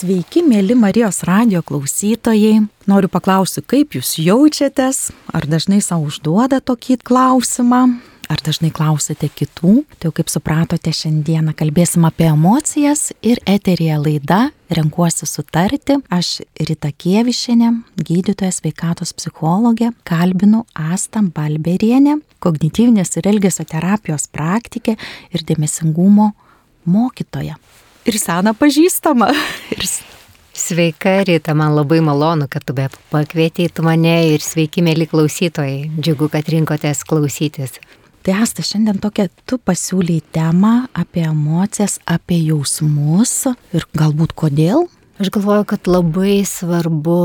Sveiki, mėly Marijos radio klausytojai. Noriu paklausti, kaip jūs jaučiatės? Ar dažnai savo užduoda tokį klausimą? Ar dažnai klausite kitų? Tai jau kaip supratote, šiandieną kalbėsim apie emocijas ir eterija laida Renkuosi sutarti. Aš Rita Kievišinė, gydytoja sveikatos psichologė, kalbinu Astą Balberienę, kognityvinės ir elgesio terapijos praktikė ir dėmesingumo mokytoja ir seną pažįstamą. Ir... Sveika, Rita, man labai malonu, kad tu be pakvietei tu mane ir sveiki, mėly klausytojai. Džiugu, kad rinkotės klausytis. Tai Asta, šiandien tokia tu pasiūlyi temą apie emocijas, apie jausmus ir galbūt kodėl? Aš galvoju, kad labai svarbu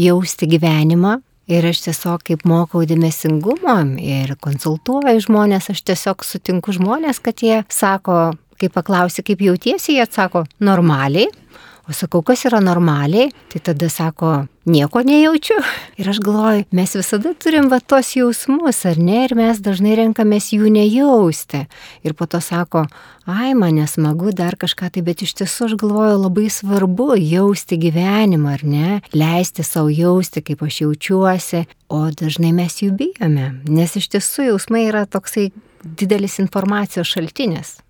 jausti gyvenimą, Ir aš tiesiog kaip mokau dėmesingumo ir konsultuoju žmonės, aš tiesiog sutinku žmonės, kad jie sako, kai paklausi, kaip jautiesi, jie atsako, normaliai. O sakau, kas yra normaliai, tai tada sako, nieko nejaučiu. Ir aš galvoju, mes visada turim va tos jausmus, ar ne, ir mes dažnai renkamės jų nejausti. Ir po to sako, ai, man nesmagu dar kažką tai, bet iš tiesų aš galvoju, labai svarbu jausti gyvenimą, ar ne, leisti savo jausti, kaip aš jaučiuosi, o dažnai mes jų bijome, nes iš tiesų jausmai yra toksai didelis informacijos šaltinis.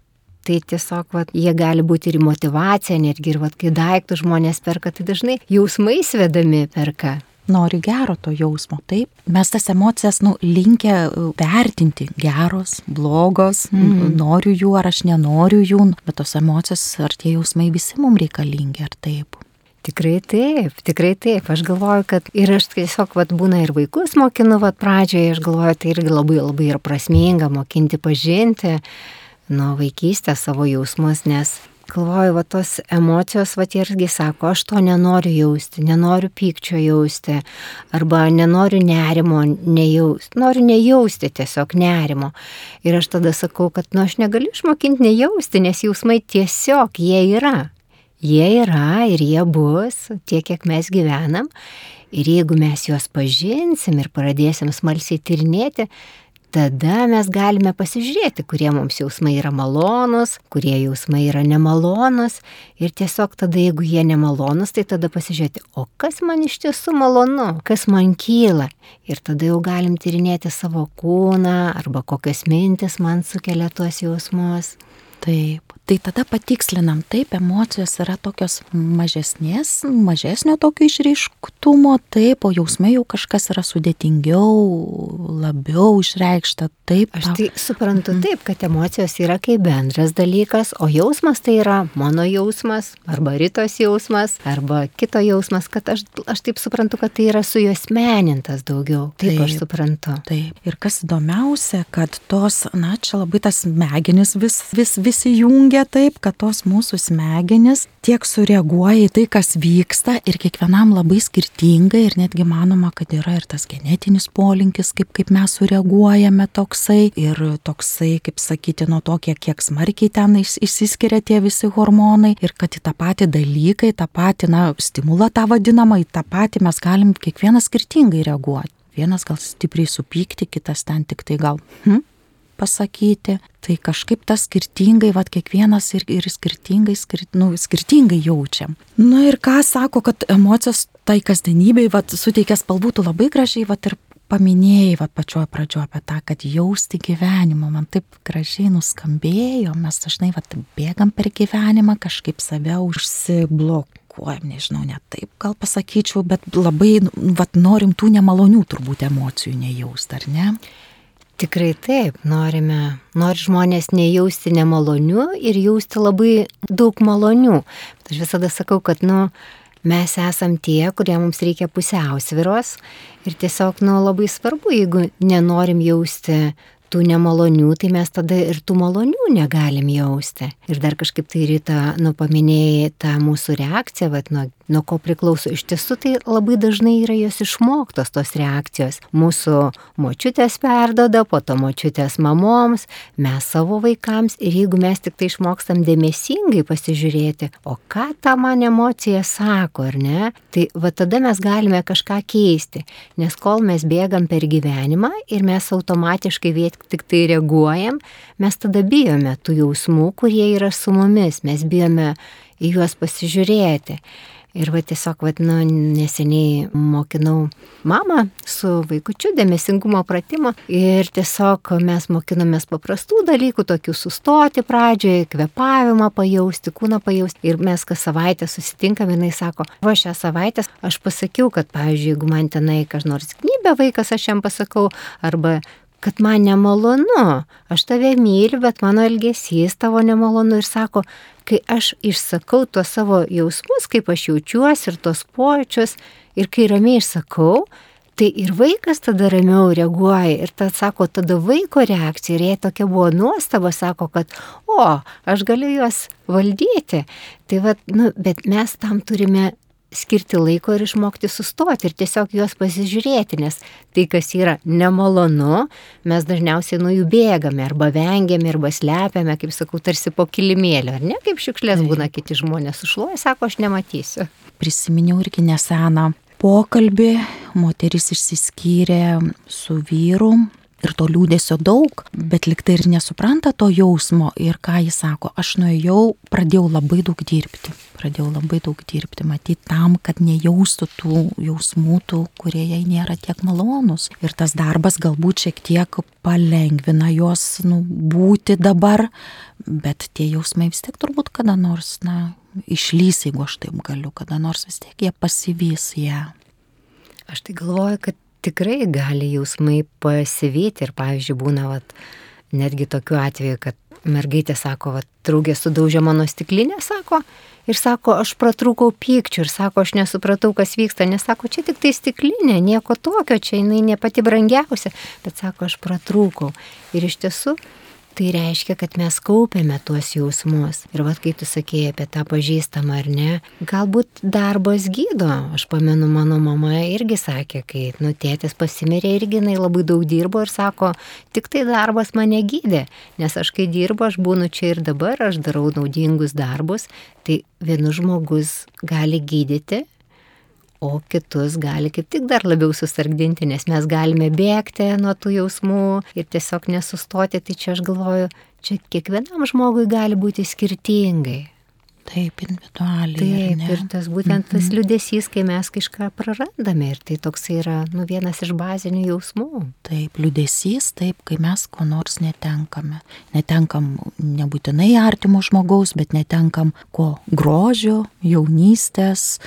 Tai tiesiog, vat, jie gali būti ir motivacija, netgi ir, vat, kai daiktų žmonės perka, tai dažnai jausmai svedami perka. Nori gero to jausmo, taip. Mes tas emocijas, nu, linkę uh, vertinti geros, blogos, mm. noriu jų ar aš nenoriu jų, bet tos emocijos ar tie jausmai visi mums reikalingi, ar taip. Tikrai taip, tikrai taip. Aš galvoju, kad ir aš tiesiog vat, būna ir vaikus mokinu vat, pradžioje, aš galvoju, tai irgi labai labai yra prasminga mokinti pažinti nuo vaikystės savo jausmus, nes galvoju, va tos emocijos, va irgi sako, aš to nenoriu jausti, nenoriu pykčio jausti, arba nenoriu nerimo nejausti, noriu nejausti tiesiog nerimo. Ir aš tada sakau, kad, nu, aš negaliu išmokinti nejausti, nes jausmai tiesiog jie yra. Jie yra ir jie bus tiek, kiek mes gyvenam. Ir jeigu mes juos pažinsim ir pradėsim smalsiai tyrinėti, tada mes galime pasižiūrėti, kurie mums jausmai yra malonus, kurie jausmai yra nemalonus ir tiesiog tada, jeigu jie nemalonus, tai tada pasižiūrėti, o kas man iš tiesų malonu, kas man kyla. Ir tada jau galim tyrinėti savo kūną arba kokios mintis man sukelia tuos jausmus. Taip. Tai tada patikslinam, taip, emocijos yra tokios mažesnės, mažesnio tokio išreišktumo, taip, o jausmai jau kažkas yra sudėtingiau, labiau išreikšta, taip. Aš tai suprantu taip, kad emocijos yra kaip bendras dalykas, o jausmas tai yra mano jausmas, arba rytos jausmas, arba kito jausmas, kad aš, aš taip suprantu, kad tai yra su juos menintas daugiau. Taip, taip aš suprantu. Taip. Ir kas įdomiausia, kad tos, na, čia labai tas smegenis vis, vis, vis įjungia jungia taip, kad tos mūsų smegenis tiek sureaguoja į tai, kas vyksta ir kiekvienam labai skirtingai ir netgi manoma, kad yra ir tas genetinis polinkis, kaip, kaip mes sureaguojame toksai ir toksai, kaip sakyti, nuo to, kiek, kiek smarkiai ten išsiskiria tie visi hormonai ir kad į tą patį dalyką, į tą patį, na, stimulą tą vadinamą, į tą patį mes galim kiekvienas skirtingai reaguoti. Vienas gal stipriai supykti, kitas ten tik tai gal, hm, pasakyti, tai kažkaip tas skirtingai, vad kiekvienas ir, ir skirtingai, skir, nu, skirtingai jaučiam. Na nu, ir ką sako, kad emocijos tai kasdienybei, vad suteikia spalvų, tu labai gražiai, vad ir paminėjai, vad pačioje pradžioje apie tą, kad jausti gyvenimą, man taip gražiai nuskambėjo, mes dažnai, vad bėgam per gyvenimą, kažkaip save užsiblokuojam, nežinau, net taip gal pasakyčiau, bet labai, vad norim tų nemalonių turbūt emocijų nejaust, ar ne? Tikrai taip, norime, nori žmonės nejausti nemalonių ir jausti labai daug malonių. Bet aš visada sakau, kad, nu, mes esam tie, kurie mums reikia pusiausviros ir tiesiog, nu, labai svarbu, jeigu nenorim jausti tų nemalonių, tai mes tada ir tų malonių negalim jausti. Ir dar kažkaip tai ryta, nu, paminėjai tą mūsų reakciją, vad, nuo, nuo ko priklauso. Iš tiesų tai labai dažnai yra jos išmoktos tos reakcijos. Mūsų močiutės perdoda, po to močiutės mamoms, mes savo vaikams ir jeigu mes tik tai išmokstam dėmesingai pasižiūrėti, o ką ta man emocija sako, ar ne, tai va tada mes galime kažką keisti. Nes kol mes bėgam per gyvenimą ir mes automatiškai viet tik tai reaguojam, mes tada bijome tų jausmų, kurie yra su mumis. Mes bijome į juos pasižiūrėti. Ir va tiesiog, va, nu, neseniai mokinau mamą su vaikučiu dėmesingumo pratimo ir tiesiog mes mokinomės paprastų dalykų, tokių sustoti pradžioje, kvepavimą pajausti, kūną pajausti. Ir mes kas savaitę susitinkam, jinai sako, va šią savaitę aš pasakiau, kad, pavyzdžiui, jeigu man tenai kas nors knybė vaikas, aš jam pasakau, arba kad man nemalonu, aš tave myliu, bet mano elgesys tavo nemalonu ir sako, kai aš išsakau tuos savo jausmus, kaip aš jaučiuosi ir tos pojūčius, ir kai ramiai išsakau, tai ir vaikas tada ramiau reaguoja. Ir tad sako, tada vaiko reakcija, ir jie tokia buvo nuostaba, sako, kad, o, aš galiu juos valdyti. Tai vad, nu, bet mes tam turime skirti laiko ir išmokti sustoti ir tiesiog juos pasižiūrėti, nes tai, kas yra nemalonu, mes dažniausiai nuo jų bėgame arba vengiame arba slepiame, kaip sakau, tarsi po kilimėlio, ar ne, kaip šiukšlės būna kiti žmonės sušluoja, sako, aš nematysiu. Prisiminiau irgi neseną pokalbį, moteris išsiskyrė su vyru ir to liūdėsio daug, bet liktai ir nesupranta to jausmo ir ką jis sako, aš nuėjau, pradėjau labai daug dirbti, pradėjau labai daug dirbti, matyti tam, kad nejaustų tų jausmų, tų, kurie jai nėra tiek malonus. Ir tas darbas galbūt šiek tiek palengvina juos nu, būti dabar, bet tie jausmai vis tiek turbūt kada nors, na, išlys, jeigu aš taip galiu, kada nors vis tiek jie pasivys ją. Aš tai galvoju, kad tikrai gali jausmai pasivyti ir, pavyzdžiui, būna, vat, netgi tokiu atveju, kad mergaitė sako, vat, draugė sudaužė mano stiklinę, sako, ir sako, aš pratrūkau pykčių ir sako, aš nesupratau, kas vyksta, nes sako, čia tik tai stiklinė, nieko tokio, čia jinai ne pati brangiausia, bet sako, aš pratrūkau. Ir iš tiesų tai reiškia, kad mes kaupiame tuos jausmus. Ir vad, kai tu sakėjai apie tą pažįstamą ar ne, galbūt darbas gydo. Aš pamenu, mano mama irgi sakė, kai, nu, tėtis pasimirė irgi jinai labai daug dirbo ir sako, tik tai darbas mane gydė. Nes aš kai dirbu, aš būnu čia ir dabar, aš darau naudingus darbus, tai vienas žmogus gali gydyti, o kitus gali kaip tik dar labiau susargdinti, nes mes galime bėgti nuo tų jausmų ir tiesiog nesustoti. Tai čia aš galvoju, čia kiekvienam žmogui gali būti skirtingai. Taip, individualiai. Taip, ir tas būtent tas mhm. liudesys, kai mes kažką prarandame ir tai toks yra nu, vienas iš bazinių jausmų. Taip, liudesys, taip, kai mes ko nors netenkame. Netenkam nebūtinai artimo žmogaus, bet netenkam ko grožio, jaunystės,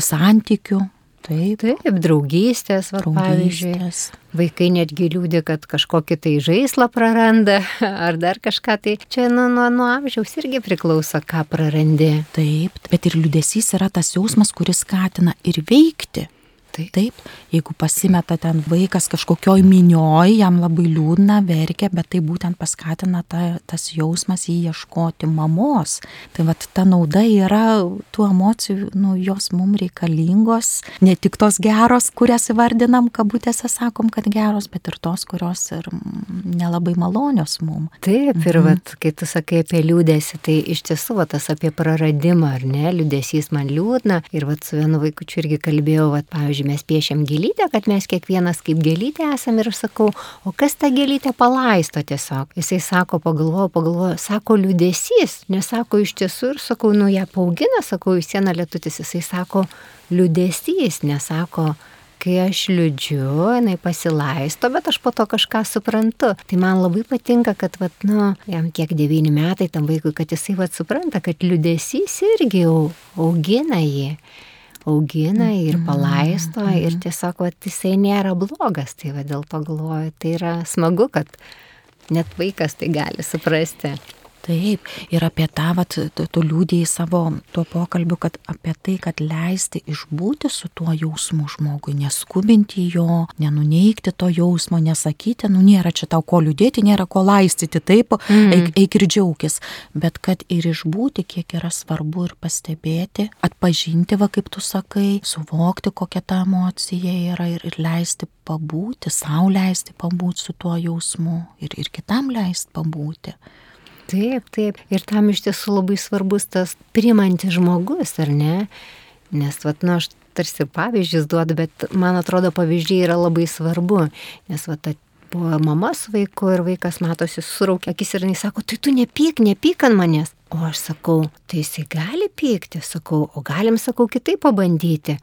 santykių. Taip, taip draugystės, va, draugystės. pavyzdžiui. Vaikai netgi liūdė, kad kažkokį tai žaislą praranda ar dar kažką. Tai čia nuo, nuo, nuo amžiaus irgi priklauso, ką prarandi. Taip, bet ir liūdėsys yra tas jausmas, kuris skatina ir veikti. Taip. Taip, jeigu pasimeta ten vaikas kažkokioj minioj, jam labai liūdna, verkia, bet tai būtent paskatina ta, tas jausmas jį ieškoti mamos. Tai vad ta nauda yra tų emocijų, nu, jos mums reikalingos, ne tik tos geros, kurias įvardinam, kabutėse sakom, kad geros, bet ir tos, kurios ir nelabai malonios mums. Taip, ir mhm. vad, kai tu sakai apie liūdėsi, tai iš tiesų, va, tas apie praradimą, ar ne, liūdėsys man liūdna. Ir vad su vienu vaikučiu irgi kalbėjau, vad, pavyzdžiui, mes piešiam gėlytę, kad mes kiekvienas kaip gėlytė esame ir aš sakau, o kas tą gėlytę palaisto tiesiog. Jisai sako, pagalvoju, pagalvoju, sako liūdėsys, nesako iš tiesų ir sakau, nu ją paugina, sakau, į sieną lietutis, jisai sako liūdėsys, nesako kai aš liūdžiu, jinai pasilaisto, bet aš po to kažką suprantu. Tai man labai patinka, kad, vat, nu, jam kiek devyni metai tam vaikui, kad jisai, vat, supranta, kad liūdėsys irgi augina jį augina ir mhm. palaisto mm -hmm. ir tiesiog vat, jisai nėra blogas. Tai va dėl to galvoju, tai yra smagu, kad net vaikas tai gali suprasti. Taip, ir apie tą, vat, tu, tu liūdėjai savo tuo pokalbiu, kad apie tai, kad leisti išbūti su tuo jausmu žmogui, neskubinti jo, nenuneikti to jausmo, nesakyti, nu nėra čia tau ko liūdėti, nėra ko laistyti, taip, mm. eik, eik ir džiaugis, bet kad ir išbūti, kiek yra svarbu ir pastebėti, atpažinti, va kaip tu sakai, suvokti, kokia ta emocija yra ir, ir leisti pabūti, savo leisti pabūti su tuo jausmu ir, ir kitam leisti pabūti. Taip, taip. Ir tam iš tiesų labai svarbus tas primantis žmogus, ar ne? Nes, vat, nu, aš tarsi pavyzdžius duodu, bet man atrodo pavyzdžiai yra labai svarbu. Nes, vat, buvo mama su vaiku ir vaikas matosi suraukia akis ir jinai sako, tai tu nepyk, nepyk ant manęs. O aš sakau, tai jisai gali pykti, sakau, o galim, sakau, kitaip pabandyti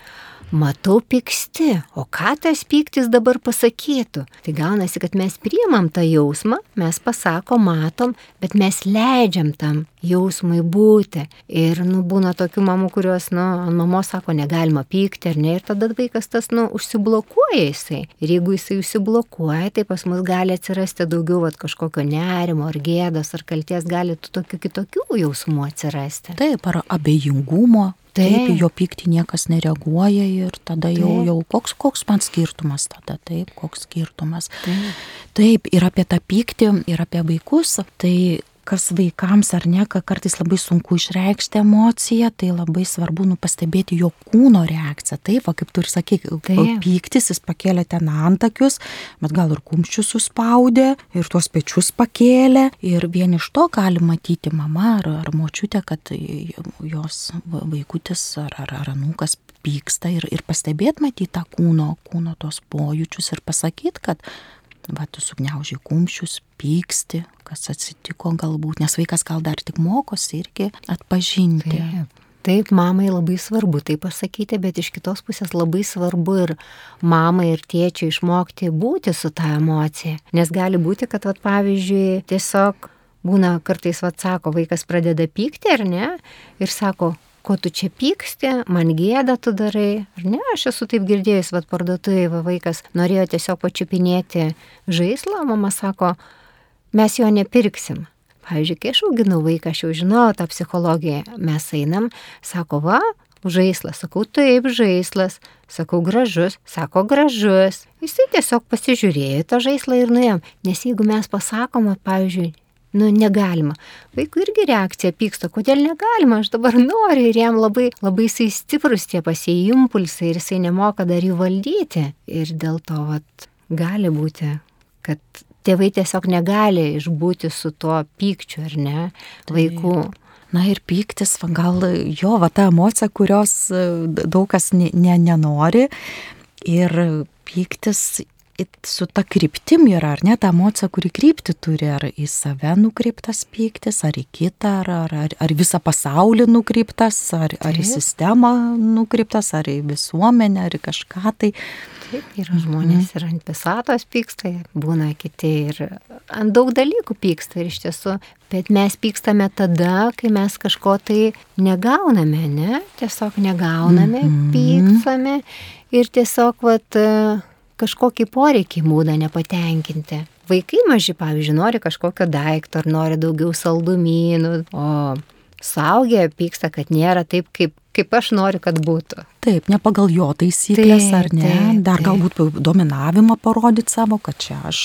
matau pyksti, o ką tas pyktis dabar pasakytų? Tai gaunasi, kad mes priimam tą jausmą, mes pasakom, matom, bet mes leidžiam tam jausmui būti. Ir, nu, būna tokių mamų, kurios, nu, ant mamos sako, negalima pykti, ar ne, ir tada vaikas tas, nu, užsiblokuoja jisai. Ir jeigu jisai užsiblokuoja, tai pas mus gali atsirasti daugiau, va, kažkokio nerimo, ar gėdos, ar kalties, gali tų tokių kitokių jausmų atsirasti. Taip, ar abejingumo, Taip, jo pyktį niekas nereaguoja ir tada jau, taip. jau koks, koks man skirtumas tada, taip, koks skirtumas. Taip. taip, ir apie tą pyktį, ir apie vaikus, tai kas vaikams ar ne, kad kartais labai sunku išreikšti emociją, tai labai svarbu nu, pastebėti jo kūno reakciją. Taip, va, kaip tu ir sakai, pyktis, jis pakėlė ten antakius, bet gal ir kumščius suspaudė ir tuos pečius pakėlė. Ir vien iš to gali matyti mama ar, ar močiutė, kad jos vaikutis ar, ar, ar anūkas pyksta ir, ir pastebėt matyti tą kūno, kūno tos pojūčius ir pasakyti, kad va, tu sugniaužiai kumščius, pyksti, kas atsitiko galbūt, nes vaikas gal dar tik mokosi irgi atpažinti. Taip. Taip, mamai labai svarbu tai pasakyti, bet iš kitos pusės labai svarbu ir mamai ir tėčiui išmokti būti su tą emociją. Nes gali būti, kad, vat, pavyzdžiui, tiesiog būna kartais, vat, sako, vaikas pradeda pykti ar ne, ir sako, ko tu čia pyksti, man gėda tu darai, ar ne, aš esu taip girdėjus, vad parduotuvėje va, vaikas norėjo tiesiog pačiupinėti žaislą, mama sako, mes jo nepirksim. Pavyzdžiui, kai aš auginau vaiką, aš jau žinojau tą psichologiją, mes einam, sako, va, žaislas, sakau, taip, žaislas, sakau, gražus, sako, gražus. Jisai tiesiog pasižiūrėjo tą žaislą ir nuėjom, nes jeigu mes pasakome, pavyzdžiui, Nu, negalima. Vaikų irgi reakcija pyksta, kodėl negalima, aš dabar noriu ir jam labai, labai jisai stiprus tie pasiai impulsai ir jisai nemoka dar jų valdyti. Ir dėl to vat, gali būti, kad tėvai tiesiog negali išbūti su tuo pykčiu, ar ne, vaikų. Na ir pyktis, gal jo, va ta emocija, kurios e, daug kas ne, ne, nenori. Ir pyktis su ta kryptim yra, ar ne, ta emocija, kuri krypti turi, ar į save nukreiptas pyktis, ar į kitą, ar, ar, ar, ar visą pasaulį nukreiptas, ar, ar į sistemą nukreiptas, ar į visuomenę, ar į kažką tai. Taip, yra žmonės mhm. ir ant visatos pyksta, būna kiti ir ant daug dalykų pyksta ir iš tiesų, bet mes pykstame tada, kai mes kažko tai negauname, ne? Tiesiog negauname, -hmm. pykstame ir tiesiog, vat, kažkokį poreikį būna nepatenkinti. Vaikai maži, pavyzdžiui, nori kažkokio daikto ar nori daugiau saldumynų, o suaugę pyksta, kad nėra taip, kaip, kaip aš noriu, kad būtų. Taip, ne pagal jo taisyklės, taip, ar ne? Taip, Dar taip. galbūt dominavimą parodyti savo, kad čia aš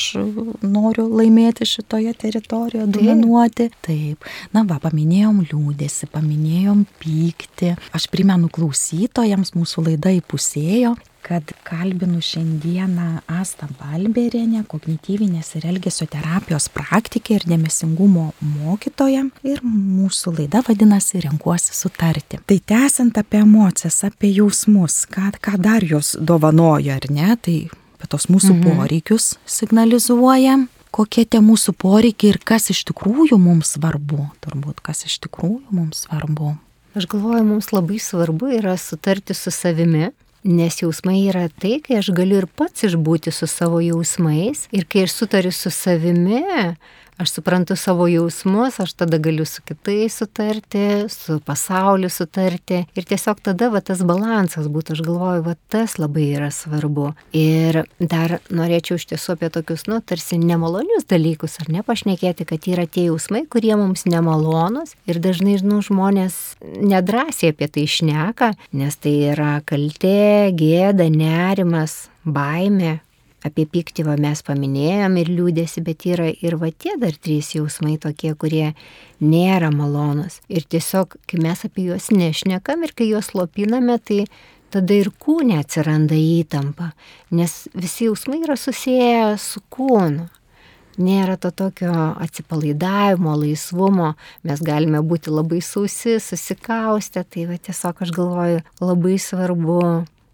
noriu laimėti šitoje teritorijoje, dominuoti. Taip. taip. Na, va, paminėjom liūdėsi, paminėjom pyktį. Aš primenu klausytojams, mūsų laida įpusėjo kad kalbinu šiandieną Astą Balberienę, kognityvinės ir elgesio terapijos praktikė ir dėmesingumo mokytoja. Ir mūsų laida vadinasi Renkuosi sutarti. Tai tęsiant apie emocijas, apie jausmus, ką, ką dar jos dovanoja, ar ne, tai apie tos mūsų mhm. poreikius signalizuoja kokie tie mūsų poreikiai ir kas iš tikrųjų mums svarbu, turbūt kas iš tikrųjų mums svarbu. Aš galvoju, mums labai svarbu yra sutarti su savimi, Nes jausmai yra tai, kai aš galiu ir pats išbūti su savo jausmais ir kai aš sutariu su savimi, aš suprantu savo jausmus, aš tada galiu su kitais sutarti, su pasauliu sutarti. Ir tiesiog tada va tas balansas būtų, aš galvoju, va tas labai yra svarbu. Ir dar norėčiau iš tiesų apie tokius, nu, tarsi nemalonius dalykus, ar ne, pašnekėti, kad yra tie jausmai, kurie mums nemalonus. Ir dažnai, žinau, žmonės nedrasiai apie tai išneka, nes tai yra kaltė, gėda, nerimas, baime, apie pyktį va, mes paminėjom ir liūdėsi, bet yra ir va tie dar trys jausmai tokie, kurie nėra malonus. Ir tiesiog, kai mes apie juos nešnekam ir kai juos lopiname, tai tada ir kūne atsiranda įtampa, nes visi jausmai yra susiję su kūnu. Nėra to tokio atsipalaidavimo, laisvumo, mes galime būti labai sausi, susikaustę, tai va tiesiog aš galvoju, labai svarbu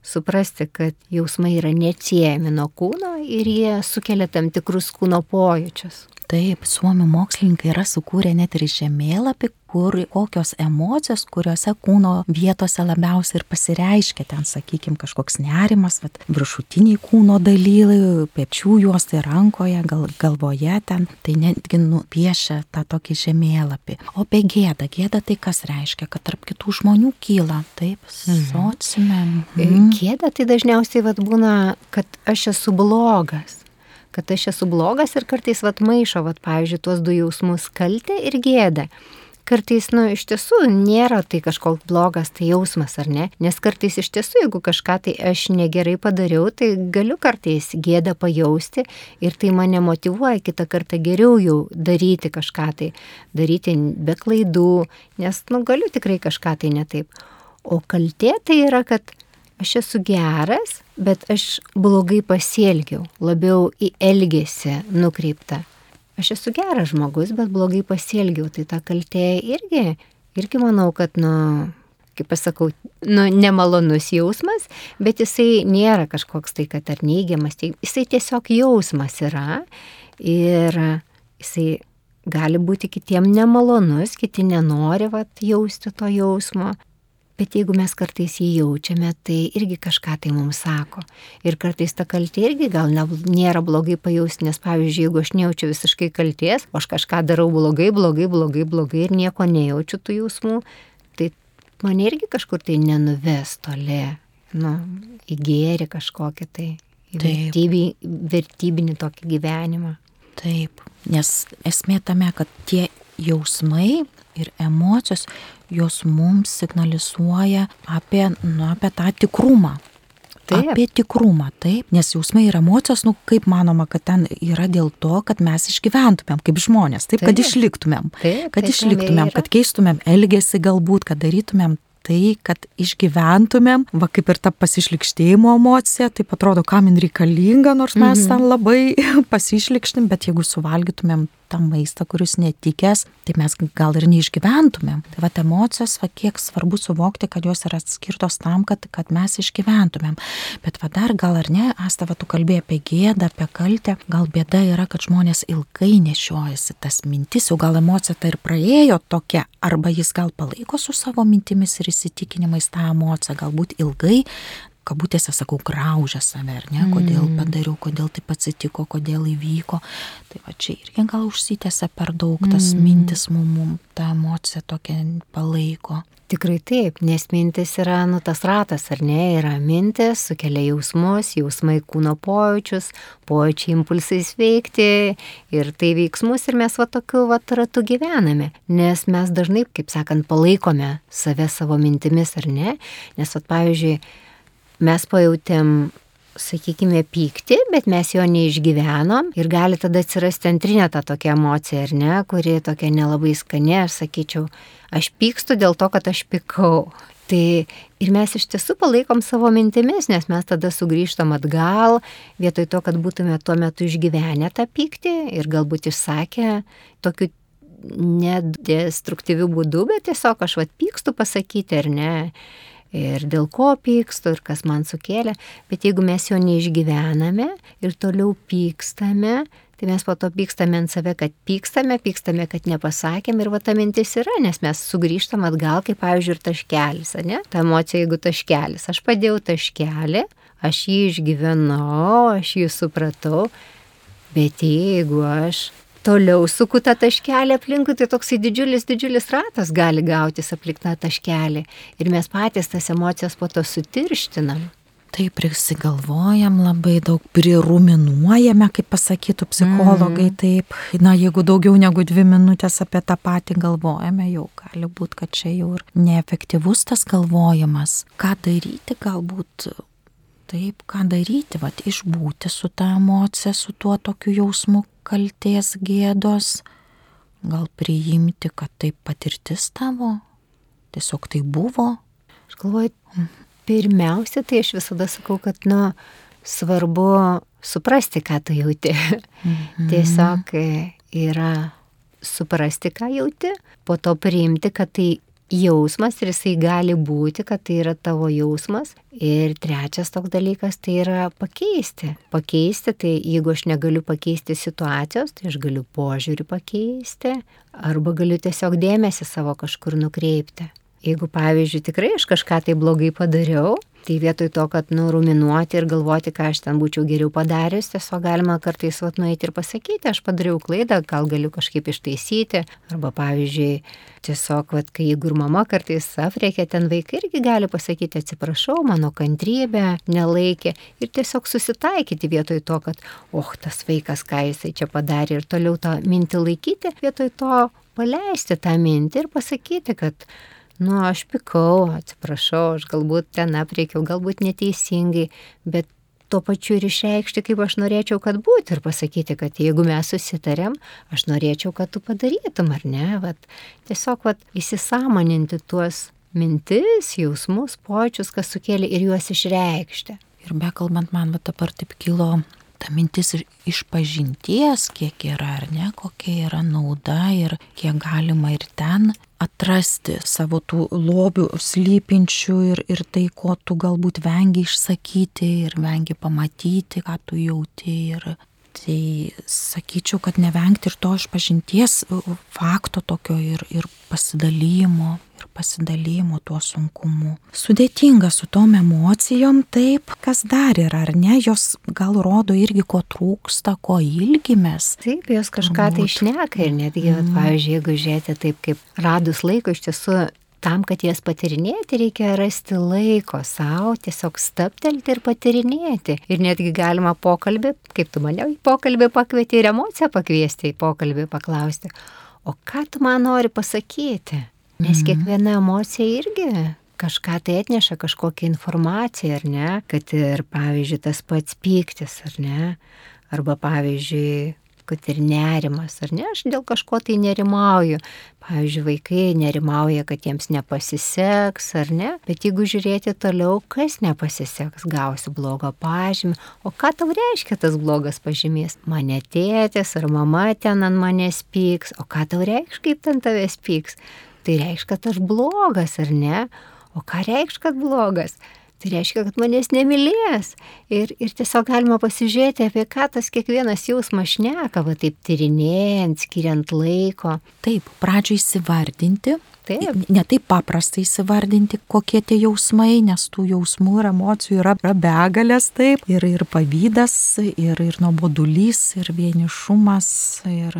suprasti, kad jausmai yra neatsiejami nuo kūno ir jie sukelia tam tikrus kūno pojūčius. Taip, suomių mokslininkai yra sukūrę net ir žemėlapį, kur kokios emocijos, kuriuose kūno vietose labiausiai ir pasireiškia ten, sakykime, kažkoks nerimas, bet viršutiniai kūno dalylai, pečių juostai rankoje, gal, galvoje ten, tai netgi nupiešia tą tokį žemėlapį. O apie gėdą, gėda tai kas reiškia, kad tarp kitų žmonių kyla, taip, mhm. sociume. Mhm. Gėda tai dažniausiai vad būna, kad aš esu blogas kad aš esu blogas ir kartais vat maišo, vat, pavyzdžiui, tuos du jausmus - kaltę ir gėdą. Kartais, nu, iš tiesų nėra tai kažkoks blogas tai jausmas, ar ne? Nes kartais iš tiesų, jeigu kažką tai aš negerai padariau, tai galiu kartais gėdą pajausti ir tai mane motivuoja kitą kartą geriau jau daryti kažką tai, daryti be klaidų, nes, nu, galiu tikrai kažką tai netaip. O kaltė tai yra, kad aš esu geras, bet aš blogai pasielgiau, labiau į elgesį nukreipta. Aš esu geras žmogus, bet blogai pasielgiau, tai ta kaltė irgi, irgi manau, kad, nu, kaip pasakau, nu, nemalonus jausmas, bet jisai nėra kažkoks tai, kad ar neigiamas, tai jisai tiesiog jausmas yra ir jisai gali būti kitiem nemalonus, kiti nenori vat, jausti to jausmo, Bet jeigu mes kartais jį jaučiame, tai irgi kažką tai mums sako. Ir kartais ta kaltė irgi gal ne, nėra blogai pajausti, nes pavyzdžiui, jeigu aš nejaučiu visiškai kalties, o aš kažką darau blogai, blogai, blogai, blogai ir nieko nejaučiu tų jausmų, tai mane irgi kažkur tai nenuves toli, nu, į gėrį kažkokią tai, į vertybį, vertybinį tokį gyvenimą. Taip, nes esmė tame, kad tie jausmai ir emocijos, jos mums signalizuoja apie, nu, apie tą tikrumą. Taip. Apie tikrumą, taip, nes jausmai ir emocijos, nu, kaip manoma, kad ten yra dėl to, kad mes išgyventumėm kaip žmonės, taip, taip. kad išliktumėm, taip, kad taip, išliktumėm, kad keistumėm elgesį galbūt, kad darytumėm tai, kad išgyventumėm, va kaip ir ta pasišlikštėjimo emocija, tai atrodo, kam jin reikalinga, nors mes mhm. ten labai pasišlikštim, bet jeigu suvalgytumėm tą maistą, kuris netikęs, tai mes gal ir neišgyventumėm. Tai va emocijos, va kiek svarbu suvokti, kad jos yra skirtos tam, kad, kad mes išgyventumėm. Bet va dar gal ar ne, Asta, va tu kalbėjai apie gėdą, apie kaltę, gal bėda yra, kad žmonės ilgai nešiojasi tas mintis, jau gal emocija tai ir praėjo tokia, arba jis gal palaiko su savo mintimis ir įsitikinimais tą emociją, galbūt ilgai kabutėse sakau, graužia save, ar ne, kodėl mm. padariau, kodėl taip atsitiko, kodėl įvyko. Tai va čia irgi gal užsitęsia per daug tas mm. mintis mum, mum tą emociją tokia palaiko. Tikrai taip, nes mintis yra, nu, tas ratas, ar ne, yra mintis, sukelia jausmus, jausmai kūno pojūčius, pojūčiai impulsais veikti ir tai veiksmus ir mes va tokiu va ratu gyvename, nes mes dažnai, kaip sakant, palaikome save savo mintimis, ar ne, nes, va, pavyzdžiui, mes pajutėm sakykime, pyktį, bet mes jo neišgyvenom ir gali tada atsirasti antrinė ta tokia emocija, ar ne, kuri tokia nelabai skani, aš sakyčiau, aš pykstu dėl to, kad aš pikau. Tai ir mes iš tiesų palaikom savo mintimis, nes mes tada sugrįžtam atgal, vietoj to, kad būtume tuo metu išgyvenę tą pyktį ir galbūt išsakę tokiu nedestruktyviu būdu, bet tiesiog aš vad pykstu pasakyti ar ne ir dėl ko pykstu, ir kas man sukėlė, bet jeigu mes jo neišgyvename ir toliau pykstame, tai mes po to pykstame ant save, kad pykstame, pykstame, kad nepasakėm ir va ta mintis yra, nes mes sugrįžtam atgal, kaip pavyzdžiui, ir taškelis, ne? Ta emocija, jeigu taškelis. Aš padėjau taškelį, aš jį išgyvenau, aš jį supratau, bet jeigu aš toliau suku tą taškelį aplinkui, tai toksai didžiulis, didžiulis ratas gali gautis aplink tą taškelį. Ir mes patys tas emocijas po to sutirštinam. Taip, prisigalvojam labai daug, priruminuojame, kaip pasakytų psichologai, mm. taip. Na, jeigu daugiau negu dvi minutės apie tą patį galvojame, jau gali būti, kad čia jau ir neefektyvus tas galvojimas. Ką daryti, galbūt taip, ką daryti, vad išbūti su tą emociją, su tuo tokiu jausmu, kalties gėdos, gal priimti, kad tai patirtis tavo, tiesiog tai buvo. Aš galvoju, pirmiausia, tai aš visada sakau, kad, nu, svarbu suprasti, ką tu jauti. Mhm. Tiesiog yra suprasti, ką jauti, po to priimti, kad tai jausmas ir jisai gali būti, kad tai yra tavo jausmas. Ir trečias toks dalykas tai yra pakeisti. Pakeisti, tai jeigu aš negaliu pakeisti situacijos, tai aš galiu požiūrį pakeisti arba galiu tiesiog dėmesį savo kažkur nukreipti. Jeigu, pavyzdžiui, tikrai aš kažką tai blogai padariau, Tai vietoj to, kad nuruminuoti ir galvoti, ką aš ten būčiau geriau padaręs, tiesiog galima kartais vat nueiti ir pasakyti, aš padariau klaidą, gal galiu kažkaip ištaisyti. Arba pavyzdžiui, tiesiog, vat, kai jeigu ir mama kartais apriekia, ten vaikai irgi gali pasakyti, atsiprašau, mano kantrybė nelaikė. Ir tiesiog susitaikyti vietoj to, kad, oh, tas vaikas, ką jisai čia padarė ir toliau tą mintį laikyti, vietoj to paleisti tą mintį ir pasakyti, kad nu, aš pikau, atsiprašau, aš galbūt ten apriekiau, galbūt neteisingai, bet tuo pačiu ir išreikšti, kaip aš norėčiau, kad būtų ir pasakyti, kad jeigu mes susitarėm, aš norėčiau, kad tu padarytum, ar ne, vat, tiesiog vat, įsisamoninti tuos mintis, jausmus, počius, kas sukėlė ir juos išreikšti. Ir bekalbant, man va dabar taip kilo ta mintis iš pažinties, kiek yra ar ne, kokia yra nauda ir kiek galima ir ten atrasti savo tų lobių slypinčių ir, ir tai, ko tu galbūt vengi išsakyti ir vengi pamatyti, ką tu jauti. Ir tai sakyčiau, kad nevengti ir to išpažinties fakto tokio ir, ir pasidalymo ir pasidalymo tuo sunkumu. Sudėtinga su tom emocijom, taip, kas dar yra, ar ne, jos gal rodo irgi, ko trūksta, ko ilgimės. Taip, jos kažką tai išneka ir netgi, mm. pavyzdžiui, jeigu žiūrėti taip, kaip radus laiko iš tiesų tam, kad jas patirinėti, reikia rasti laiko savo, tiesiog staptelti ir patirinėti. Ir netgi galima pokalbį, kaip tu mane į pokalbį pakvieti ir emociją pakviesti į pokalbį, paklausti, o ką tu man nori pasakyti? Nes mhm. kiekviena emocija irgi kažką tai atneša, kažkokią informaciją, ar ne? Kad ir, pavyzdžiui, tas pats pyktis, ar ne? Arba, pavyzdžiui, kad ir nerimas, ar ne? Aš dėl kažko tai nerimauju. Pavyzdžiui, vaikai nerimauja, kad jiems nepasiseks, ar ne? Bet jeigu žiūrėti toliau, kas nepasiseks, gausi blogą pažymį. O ką tau reiškia tas blogas pažymys? Mane tėtės ar mama ten ant manęs pyks. O ką tau reiškia, kaip ten tavęs pyks? Tai reiškia, kad aš blogas, ar ne? O ką reiškia, kad blogas? Tai reiškia, kad manęs nemylės. Ir, ir tiesiog galima pasižiūrėti, apie ką tas kiekvienas jausmas šneka, va taip tyrinėjant, skiriant laiko. Taip, pradžiai įsivardinti, Taip. Ne taip paprasta įsivardinti, kokie tie jausmai, nes tų jausmų ir emocijų yra, yra begalės, taip. Ir, ir pavydas, ir, ir nuobodulys, ir vienišumas, ir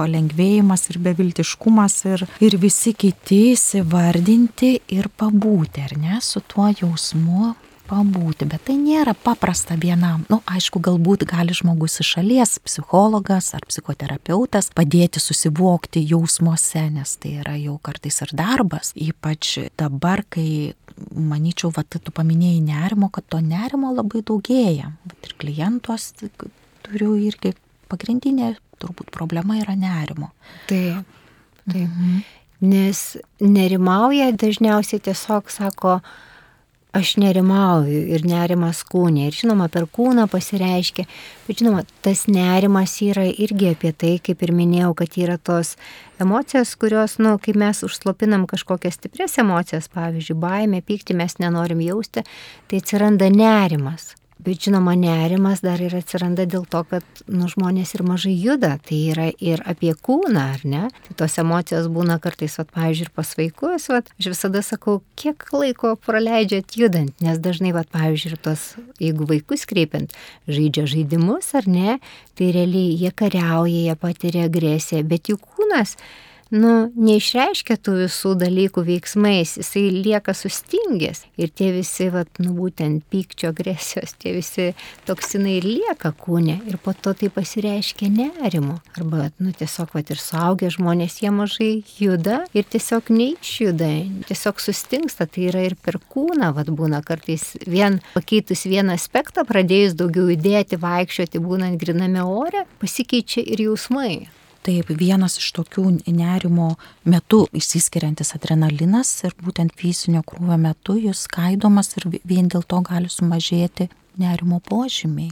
palengvėjimas, ir beviltiškumas, ir, ir visi kiti įsivardinti ir pabūti, ar ne, su tuo jausmu pabūti, bet tai nėra paprasta vienam. Na, nu, aišku, galbūt gali žmogus iš šalies, psichologas ar psichoterapeutas padėti susivokti jausmuose, nes tai yra jau kartais ir darbas. Ypač dabar, kai, manyčiau, va, tu paminėjai nerimo, kad to nerimo labai daugėja. Bet ir klientuos turiu irgi pagrindinė turbūt problema yra nerimo. Taip. Taip. Mhm. Nes nerimauja dažniausiai tiesiog sako, aš nerimauju ir nerimas kūne. Ir žinoma, per kūną pasireiškia, bet žinoma, tas nerimas yra irgi apie tai, kaip ir minėjau, kad yra tos emocijos, kurios, na, nu, kai mes užslopinam kažkokias stipres emocijas, pavyzdžiui, baimė, pykti mes nenorim jausti, tai atsiranda nerimas. Bet žinoma, nerimas dar ir atsiranda dėl to, kad nu, žmonės ir mažai juda. Tai yra ir apie kūną, ar ne? Tai tos emocijos būna kartais, vat, pavyzdžiui, ir pas vaikus. Vat, aš visada sakau, kiek laiko praleidžiat judant, nes dažnai, vat, pavyzdžiui, ir tos, jeigu vaikus kreipiant, žaidžia žaidimus ar ne, tai realiai jie kariauja, jie patiria agresiją, bet jų kūnas nu, neišreiškia tų visų dalykų veiksmais, jisai lieka sustingęs. Ir tie visi, vat, nu, būtent pykčio agresijos, tie visi toksinai lieka kūne ir po to tai pasireiškia nerimo. Arba, nu, tiesiog, vat, ir suaugę žmonės, jie mažai juda ir tiesiog neišjuda, tiesiog sustingsta, tai yra ir per kūną, vat, būna kartais vien pakeitus vieną aspektą, pradėjus daugiau judėti, vaikščioti, būnant griname ore, pasikeičia ir jausmai. Taip, vienas iš tokių nerimo metu išsiskiriantis adrenalinas ir būtent fizinio krūvio metu jis skaidomas ir vien dėl to gali sumažėti nerimo požymiai.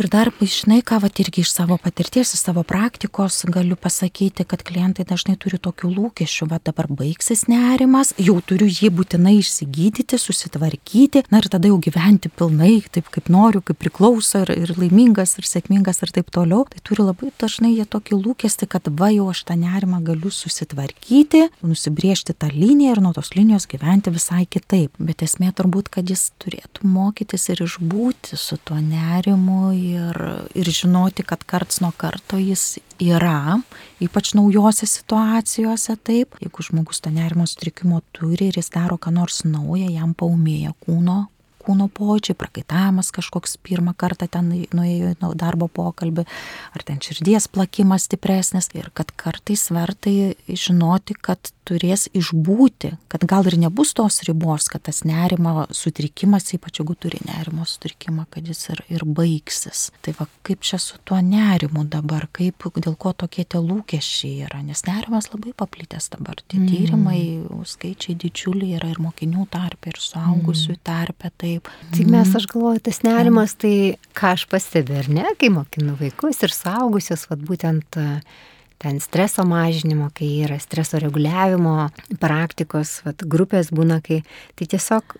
Ir dar, žinai, ką, va, irgi iš savo patirties, iš savo praktikos galiu pasakyti, kad klientai dažnai turi tokių lūkesčių, va dabar baigsis nerimas, jau turiu jį būtinai išsigydyti, susitvarkyti, na ir tada jau gyventi pilnai, taip kaip noriu, kaip priklauso ir, ir laimingas, ir sėkmingas ir taip toliau. Tai turi labai dažnai jie tokį lūkestį, kad va jau aš tą nerimą galiu susitvarkyti, nusibriežti tą liniją ir nuo tos linijos gyventi visai kitaip. Bet esmė turbūt, kad jis turėtų mokytis ir išbūti su tuo nerimu ir, ir žinoti, kad karts nuo karto jis yra, ypač naujose situacijose taip. Jeigu žmogus tą nerimo sutrikimo turi ir jis daro ką nors naują, jam paumėja kūno kūno pojūčiai, prakaitavimas kažkoks pirmą kartą ten nuėjo į darbo pokalbį, ar ten širdies plakimas stipresnis ir kad kartais vertai žinoti, kad turės išbūti, kad gal ir nebus tos ribos, kad tas nerimo sutrikimas, ypač jeigu turi nerimo sutrikimą, kad jis ir, ir baigsis. Tai va, kaip čia su tuo nerimu dabar, kaip, dėl ko tokie tie lūkesčiai yra, nes nerimas labai paplitęs dabar. Tie mm. tyrimai, skaičiai didžiuliai yra ir mokinių tarpe, ir suaugusių mm. tarpe. Taip. Tai mes, aš galvoju, tas nerimas, tai ką aš pastebiu, ar ne, kai mokinu vaikus ir suaugusius, vad būtent ten streso mažinimo, kai yra streso reguliavimo praktikos, vat, grupės būna, kai tai tiesiog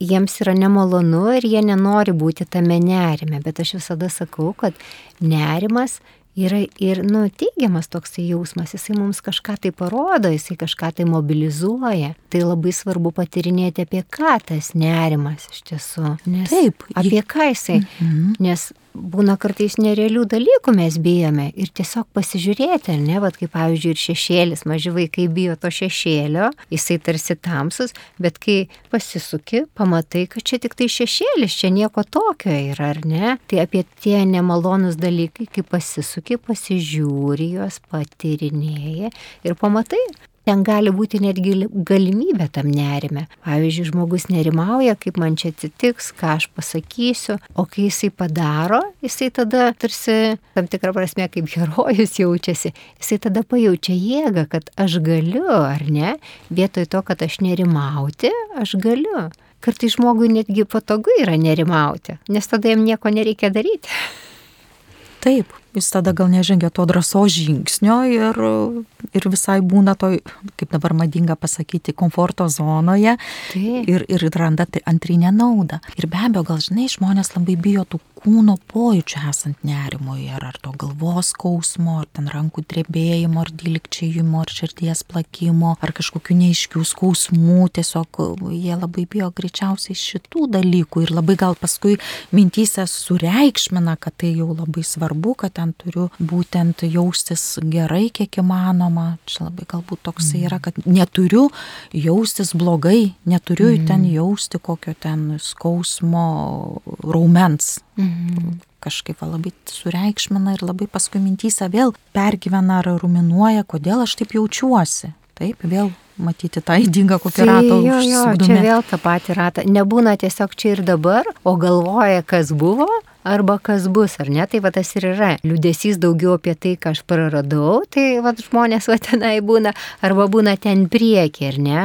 jiems yra nemalonu ir jie nenori būti tame nerime, bet aš visada sakau, kad nerimas yra ir, nu, teigiamas toksai jausmas, jisai mums kažką tai parodo, jisai kažką tai mobilizuoja. Tai labai svarbu patirinėti, apie ką tas nerimas iš tiesų. Nes, Taip. Apie ką jisai. Mhm. Nes būna kartais nerealių dalykų mes bijome ir tiesiog pasižiūrėti, ar ne, vad kaip pavyzdžiui ir šešėlis, maži vaikai bijo to šešėlio, jisai tarsi tamsus, bet kai pasisuki, pamatai, kad čia tik tai šešėlis, čia nieko tokio yra, ar ne, tai apie tie nemalonus dalykai, kai pasisuki, pasižiūri juos, patirinėjai ir pamatai, ten gali būti netgi galimybė tam nerime. Pavyzdžiui, žmogus nerimauja, kaip man čia atsitiks, ką aš pasakysiu, o kai jisai padaro, jisai tada tarsi tam tikrą prasme kaip herojus jaučiasi, jisai tada pajaučia jėgą, kad aš galiu, ar ne, vietoj to, kad aš nerimauti, aš galiu. Kartai žmogui netgi patogu yra nerimauti, nes tada jam nieko nereikia daryti. Taip, jis tada gal nežengia to drąsos žingsnio ir, ir visai būna toj, kaip dabar madinga pasakyti, komforto zonoje Taip. ir, ir randa tai antrinę naudą. Ir be abejo, gal žinai, žmonės labai bijo tų kūno pojūčių esant nerimui, ar, ar to galvos skausmo, ar ten rankų drebėjimo, ar dilikčiajimo, ar širdies plakimo, ar kažkokių neiškių skausmų, tiesiog jie labai bijo greičiausiai šitų dalykų ir labai gal paskui mintysę sureikšmina, kad tai jau labai svarbu, kad ten turiu būtent jaustis gerai, kiek įmanoma. Čia labai galbūt toksai yra, kad neturiu jaustis blogai, neturiu mm. ten jausti kokio ten skausmo raumens. Mm kažkaip labai sureikšmina ir labai paskui mintysą vėl pergyvena ar ruminuoja, kodėl aš taip jaučiuosi. Taip, vėl matyti tą įdingą kokį tai, ratą. Jo, jo, čia vėl tą patį ratą. Nebūna tiesiog čia ir dabar, o galvoja, kas buvo, arba kas bus, ar ne? Tai va tas ir yra. Liūdėsys daugiau apie tai, ką aš praradau, tai va žmonės va tenai būna, arba būna ten prieki, ar ne?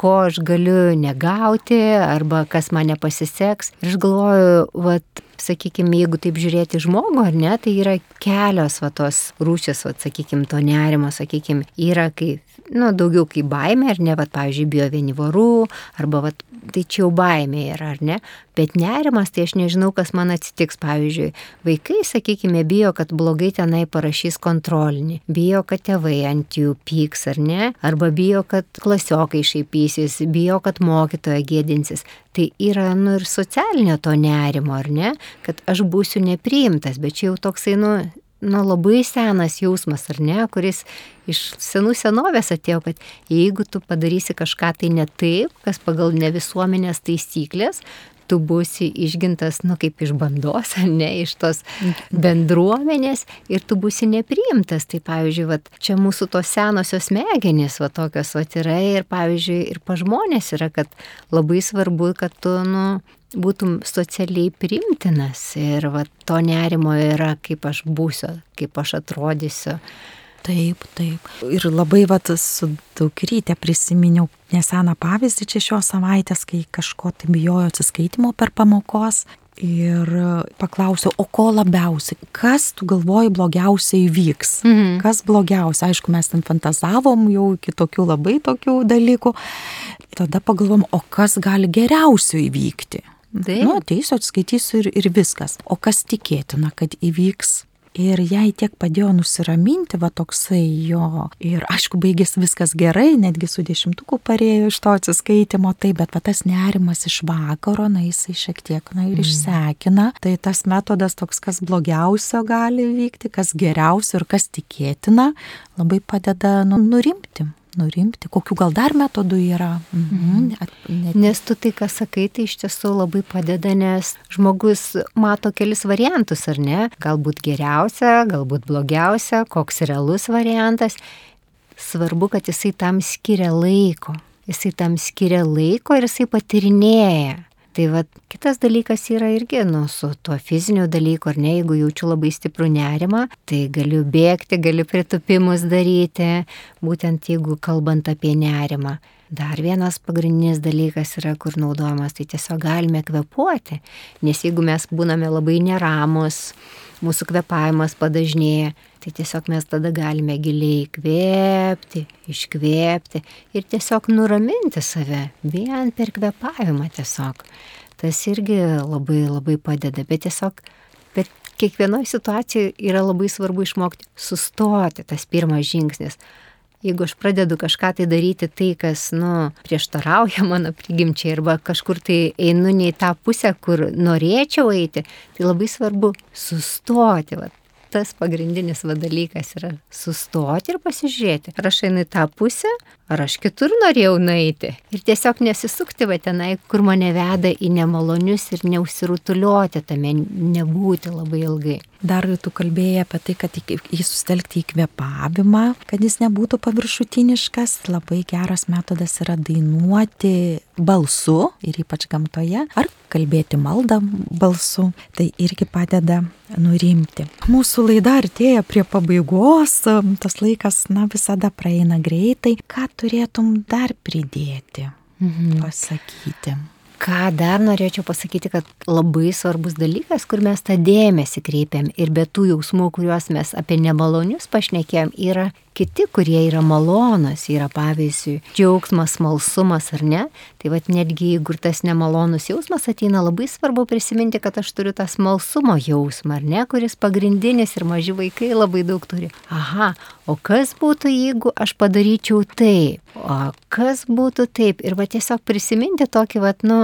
ko aš galiu negauti, arba kas man nepasiseks. Ir aš galvoju, va, sakykime, jeigu taip žiūrėti žmogų, ar ne, tai yra kelios va tos rūšis, va, sakykime, to nerimo, sakykime, yra kaip nu, daugiau kaip baimė, ar ne, va, pavyzdžiui, bijo vieni vorų, arba, va, tai čia jau baimė yra, ar ne, bet nerimas, tai aš nežinau, kas man atsitiks, pavyzdžiui, vaikai, sakykime, bijo, kad blogai tenai parašys kontrolinį, bijo, kad tėvai ant jų pyks, ar ne, arba bijo, kad klasiokai šaipysis, bijo, kad mokytoja gėdinsis. Tai yra, nu, ir socialinio to nerimo, ar ne, kad aš būsiu nepriimtas, bet čia jau toksai, nu, nu, labai senas jausmas, ar ne, kuris iš senų senovės atėjo, kad jeigu tu padarysi kažką tai ne taip, kas pagal ne visuomenės taisyklės, tu būsi išgintas, nu, kaip iš bandos, ne, iš tos bendruomenės ir tu būsi nepriimtas. Tai, pavyzdžiui, vat, čia mūsų tos senosios smegenys, va tokios, va yra ir, pavyzdžiui, ir pa žmonės yra, kad labai svarbu, kad tu, nu, būtum socialiai primtinas ir va, to nerimo yra, kaip aš būsiu, kaip aš atrodysiu. Taip, taip. Ir labai vat su dukrytė prisiminiau neseną pavyzdį čia šios savaitės, kai kažko tai bijojo atsiskaitimo per pamokos. Ir paklausiau, o ko labiausiai, kas tu galvoji blogiausiai įvyks? Mhm. Kas blogiausia? Aišku, mes ten fantazavom jau iki tokių labai tokių dalykų. Tada pagalvom, o kas gali geriausiai įvykti? Taip. Nu, ateisiu, atskaitysiu ir, ir viskas. O kas tikėtina, kad įvyks? Ir jai tiek padėjo nusiraminti, va toksai jo. Ir aišku, baigėsi viskas gerai, netgi su dešimtuku parėjo iš to atsiskaitimo, tai bet va tas nerimas iš vakaro, na jisai šiek tiek, na ir mm. išsekina. Tai tas metodas toks, kas blogiausio gali vykti, kas geriausio ir kas tikėtina, labai padeda nu, nurimti nurimti, kokiu gal dar metodų yra. Mhm. Net... Nes tu tai, ką sakai, tai iš tiesų labai padeda, nes žmogus mato kelis variantus, ar ne? Galbūt geriausia, galbūt blogiausia, koks realus variantas. Svarbu, kad jisai tam skiria laiko. Jisai tam skiria laiko ir jisai patirinėja. Tai va, kitas dalykas yra irgi, nu, su tuo fiziniu dalyku, ar ne, jeigu jaučiu labai stiprų nerimą, tai galiu bėgti, galiu pritupimus daryti, būtent jeigu kalbant apie nerimą. Dar vienas pagrindinis dalykas yra, kur naudojamas, tai tiesiog galime kvepuoti, nes jeigu mes būname labai neramus, mūsų kvepavimas padažnėja, tai tiesiog mes tada galime giliai kvėpti, iškvėpti ir tiesiog nuraminti save vien per kvepavimą tiesiog. Tas irgi labai labai padeda, bet tiesiog per kiekvienoje situacijoje yra labai svarbu išmokti sustoti, tas pirmas žingsnis jeigu aš pradedu kažką tai daryti tai, kas, nu, prieštarauja mano prigimčiai arba kažkur tai einu ne į tą pusę, kur norėčiau eiti, tai labai svarbu sustoti. Va. Tas pagrindinis va dalykas yra sustoti ir pasižiūrėti, ar aš einu į tą pusę, ar aš kitur norėjau nueiti. Ir tiesiog nesisukti va tenai, kur mane veda į nemalonius ir neusirutuliuoti tame, nebūti labai ilgai. Dar tu kalbėjai apie tai, kad jį sustelkti į kvepavimą, kad jis nebūtų paviršutiniškas. Labai geras metodas yra dainuoti balsu ir ypač gamtoje, ar kalbėti maldą balsu. Tai irgi padeda nurimti. Mūsų laida artėja prie pabaigos, tas laikas, na, visada praeina greitai. Ką turėtum dar pridėti, mhm. pasakyti? Ką dar norėčiau pasakyti, kad labai svarbus dalykas, kur mes tą dėmesį kreipiam ir be tų jausmų, kuriuos mes apie nemalonius pašnekėjom, yra kiti, kurie yra malonus, yra pavyzdžiui džiaugsmas, malsumas ar ne. Tai vad netgi jeigu tas nemalonus jausmas ateina, labai svarbu prisiminti, kad aš turiu tą smalsumo jausmą, ar ne, kuris pagrindinis ir maži vaikai labai daug turi. Aha, o kas būtų, jeigu aš padaryčiau taip? O kas būtų taip? Ir va tiesiog prisiminti tokį, va, nu,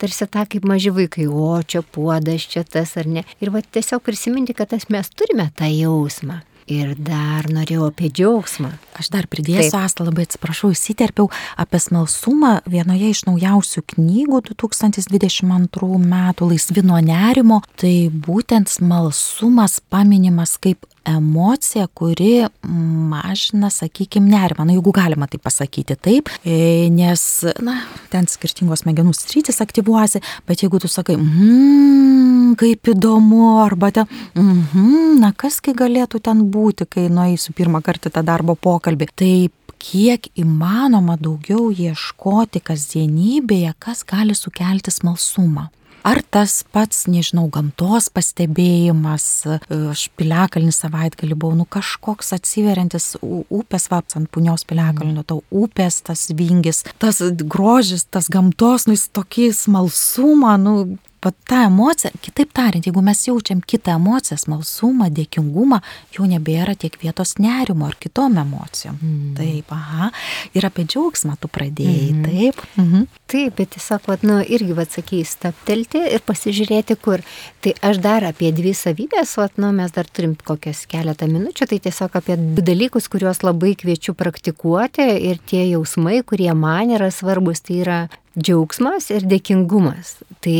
tarsi tą kaip maži vaikai, o čia puodas, čia tas ar ne. Ir va tiesiog prisiminti, kad tas mes turime tą jausmą. Ir dar norėjau apie džiaugsmą. Aš dar pridėsiu, Asta, labai atsiprašau, įsiterpiau apie smalsumą vienoje iš naujausių knygų 2022 metų Laisvino nerimo. Tai būtent smalsumas paminimas kaip emocija, kuri mažina, sakykime, nerimą, na, jeigu galima tai pasakyti taip, e, nes, na, ten skirtingos smegenų sritis aktyvuosi, bet jeigu tu sakai, mmm, kaip įdomu, arba ten, mmm, na, kasgi galėtų ten būti, kai nueisiu pirmą kartą tą darbo pokalbį, tai kiek įmanoma daugiau ieškoti kasdienybėje, kas gali sukelti smalsumą. Ar tas pats, nežinau, gamtos pastebėjimas, aš piliakalnį savaitgalį buvau, nu kažkoks atsiveriantis upės vaps ant punios piliakalnio, tau upės tas vingis, tas grožis, tas gamtos, nu jis tokį smalsumą, nu pat ta emocija, kitaip tariant, jeigu mes jaučiam kitą emociją, smalsumą, dėkingumą, jau nebėra tiek vietos nerimo ar kitom emocijom. Mm. Taip, aha. Ir apie džiaugsmą tu pradėjai, mm. taip. Mhm. Taip, bet tiesiog, vat, nu, irgi, vad sakys, staptelti ir pasižiūrėti, kur. Tai aš dar apie dvi savybės, vat, nu, mes dar turim kokias keletą minučių, tai tiesiog apie dalykus, kuriuos labai kviečiu praktikuoti ir tie jausmai, kurie man yra svarbus, tai yra džiaugsmas ir dėkingumas. Tai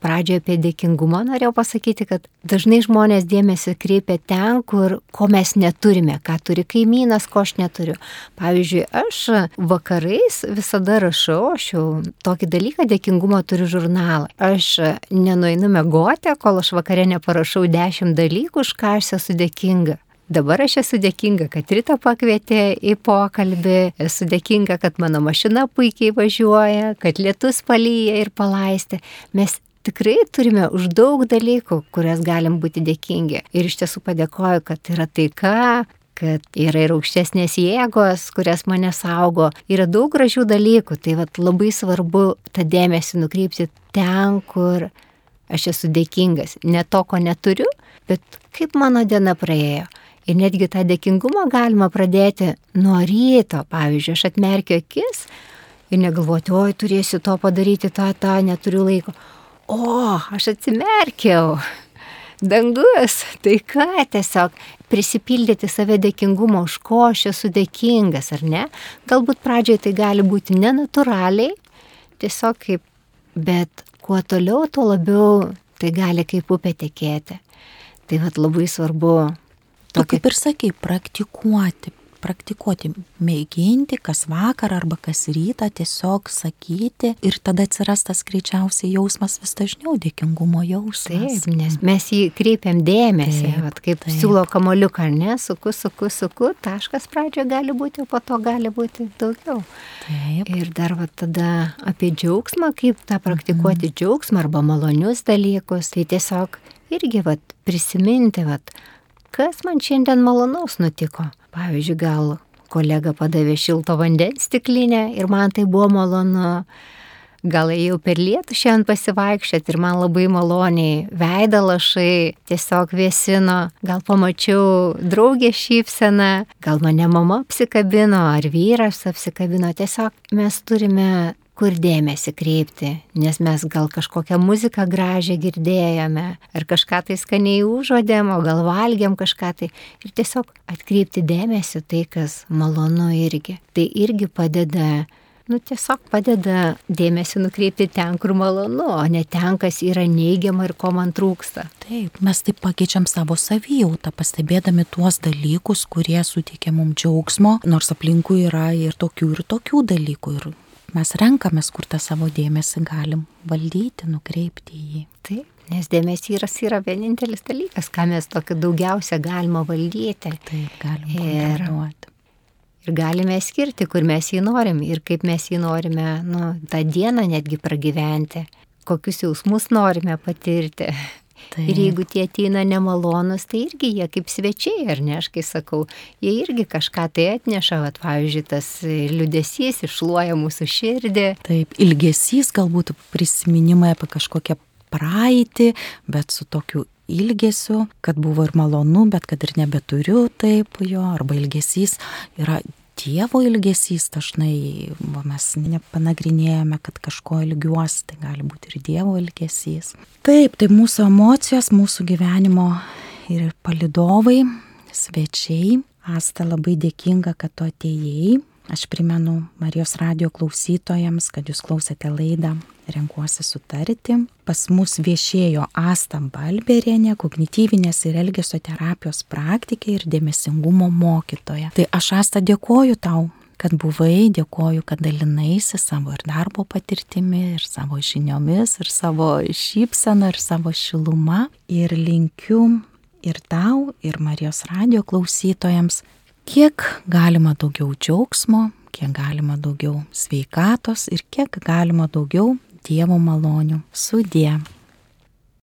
pradžioje apie dėkingumą norėjau pasakyti, kad dažnai žmonės dėmesį kreipia ten, kur ko mes neturime, ką turi kaimynas, ko aš neturiu. Pavyzdžiui, aš vakarais visada rašau, aš jau tokį dalyką dėkingumo turiu žurnalą. Aš nenueinu megoti, kol aš vakare neparašau dešimt dalykų, už ką aš esu dėkinga dabar aš esu dėkinga, kad Rita pakvietė į pokalbį, esu dėkinga, kad mano mašina puikiai važiuoja, kad lietus palyja ir palaisti. Mes tikrai turime už daug dalykų, kurias galim būti dėkingi. Ir iš tiesų padėkoju, kad yra taika, kad yra ir aukštesnės jėgos, kurias mane saugo. Yra daug gražių dalykų, tai vat, labai svarbu tą dėmesį nukreipti ten, kur aš esu dėkingas. Ne to, ko neturiu, bet kaip mano diena praėjo. Ir netgi tą dėkingumą galima pradėti nuo ryto. Pavyzdžiui, aš atmerkiu akis ir negalvoti, oi, turėsiu to padaryti, tą, tą, neturiu laiko. O, aš atsimerkiau dangus, tai ką tiesiog prisipildyti save dėkingumo, už ko aš esu dėkingas, ar ne? Galbūt pradžioje tai gali būti nenatūraliai, tiesiog kaip, bet kuo toliau, tuo labiau tai gali kaip upė tekėti. Tai vad labai svarbu. Tu kaip ir sakai, praktikuoti, praktikuoti, mėginti kas vakarą arba kas rytą tiesiog sakyti ir tada atsiras tas greičiausiai jausmas vis dažniau dėkingumo jausmas. Taip, nes mes jį kreipiam dėmesį, taip, vat, kaip taip. siūlo kamoliuką, ne, suku, suku, suku, taškas pradžio gali būti, o po to gali būti daugiau. Taip. Ir dar vat, tada apie džiaugsmą, kaip tą praktikuoti mhm. džiaugsmą arba malonius dalykus, tai tiesiog irgi vat, prisiminti, vat, kas man šiandien malonaus nutiko. Pavyzdžiui, gal kolega padavė šilto vandens stiklinę ir man tai buvo malonu. Gal ėjau per lietų šiandien pasivaikščioti ir man labai maloniai veidą lašai tiesiog vėsino, gal pamačiau draugę šypseną, gal mane mama apsikabino ar vyras apsikabino, tiesiog mes turime kur dėmesį kreipti, nes mes gal kažkokią muziką gražią girdėjome, ar kažką tai skaniai užuodėm, o gal valgėm kažką tai. Ir tiesiog atkreipti dėmesį tai, kas malonu irgi. Tai irgi padeda nu, tiesiog padeda dėmesį nukreipti ten, kur malonu, o ne ten, kas yra neigiama ir ko man trūksta. Taip, mes taip pakeičiam savo savijautą, pastebėdami tuos dalykus, kurie suteikia mums džiaugsmo, nors aplinkui yra ir tokių, ir tokių dalykų. Ir mes renkamės, kur tą savo dėmesį galim valdyti, nukreipti į jį. Taip, nes dėmesys yra vienintelis dalykas, ką mes tokio daugiausia galima valdyti. Taip, galime ir, ir galime skirti, kur mes jį norim ir kaip mes jį norime nu, tą dieną netgi pragyventi, kokius jausmus norime patirti. Taip. Ir jeigu tie ateina nemalonus, tai irgi jie kaip svečiai, ar ne, aš kai sakau, jie irgi kažką tai atneša, va, pavyzdžiui, tas liudesys išluoja mūsų širdį. Taip, ilgesys galbūt prisiminimai apie kažkokią praeitį, bet su tokiu ilgesiu, kad buvo ir malonu, bet kad ir nebeturiu taip jo, arba ilgesys yra Dievo ilgesys dažnai, mes nepanagrinėjome, kad kažko ilgiuosi, tai gali būti ir Dievo ilgesys. Taip, tai mūsų emocijos, mūsų gyvenimo ir palidovai, svečiai. Asta labai dėkinga, kad tu atėjai. Aš primenu Marijos radio klausytojams, kad jūs klausėte laidą renkuosi sutarti. Pas mus viešėjo Asta Balberienė, kognityvinės ir elgesio terapijos praktikė ir dėmesingumo mokytoja. Tai aš Asta dėkoju tau kad buvai, dėkoju, kad dalinaisi savo ir darbo patirtimi, ir savo žiniomis, ir savo šypseną, ir savo šilumą. Ir linkiu ir tau, ir Marijos radio klausytojams, kiek galima daugiau džiaugsmo, kiek galima daugiau sveikatos ir kiek galima daugiau Dievo malonių. Sudė.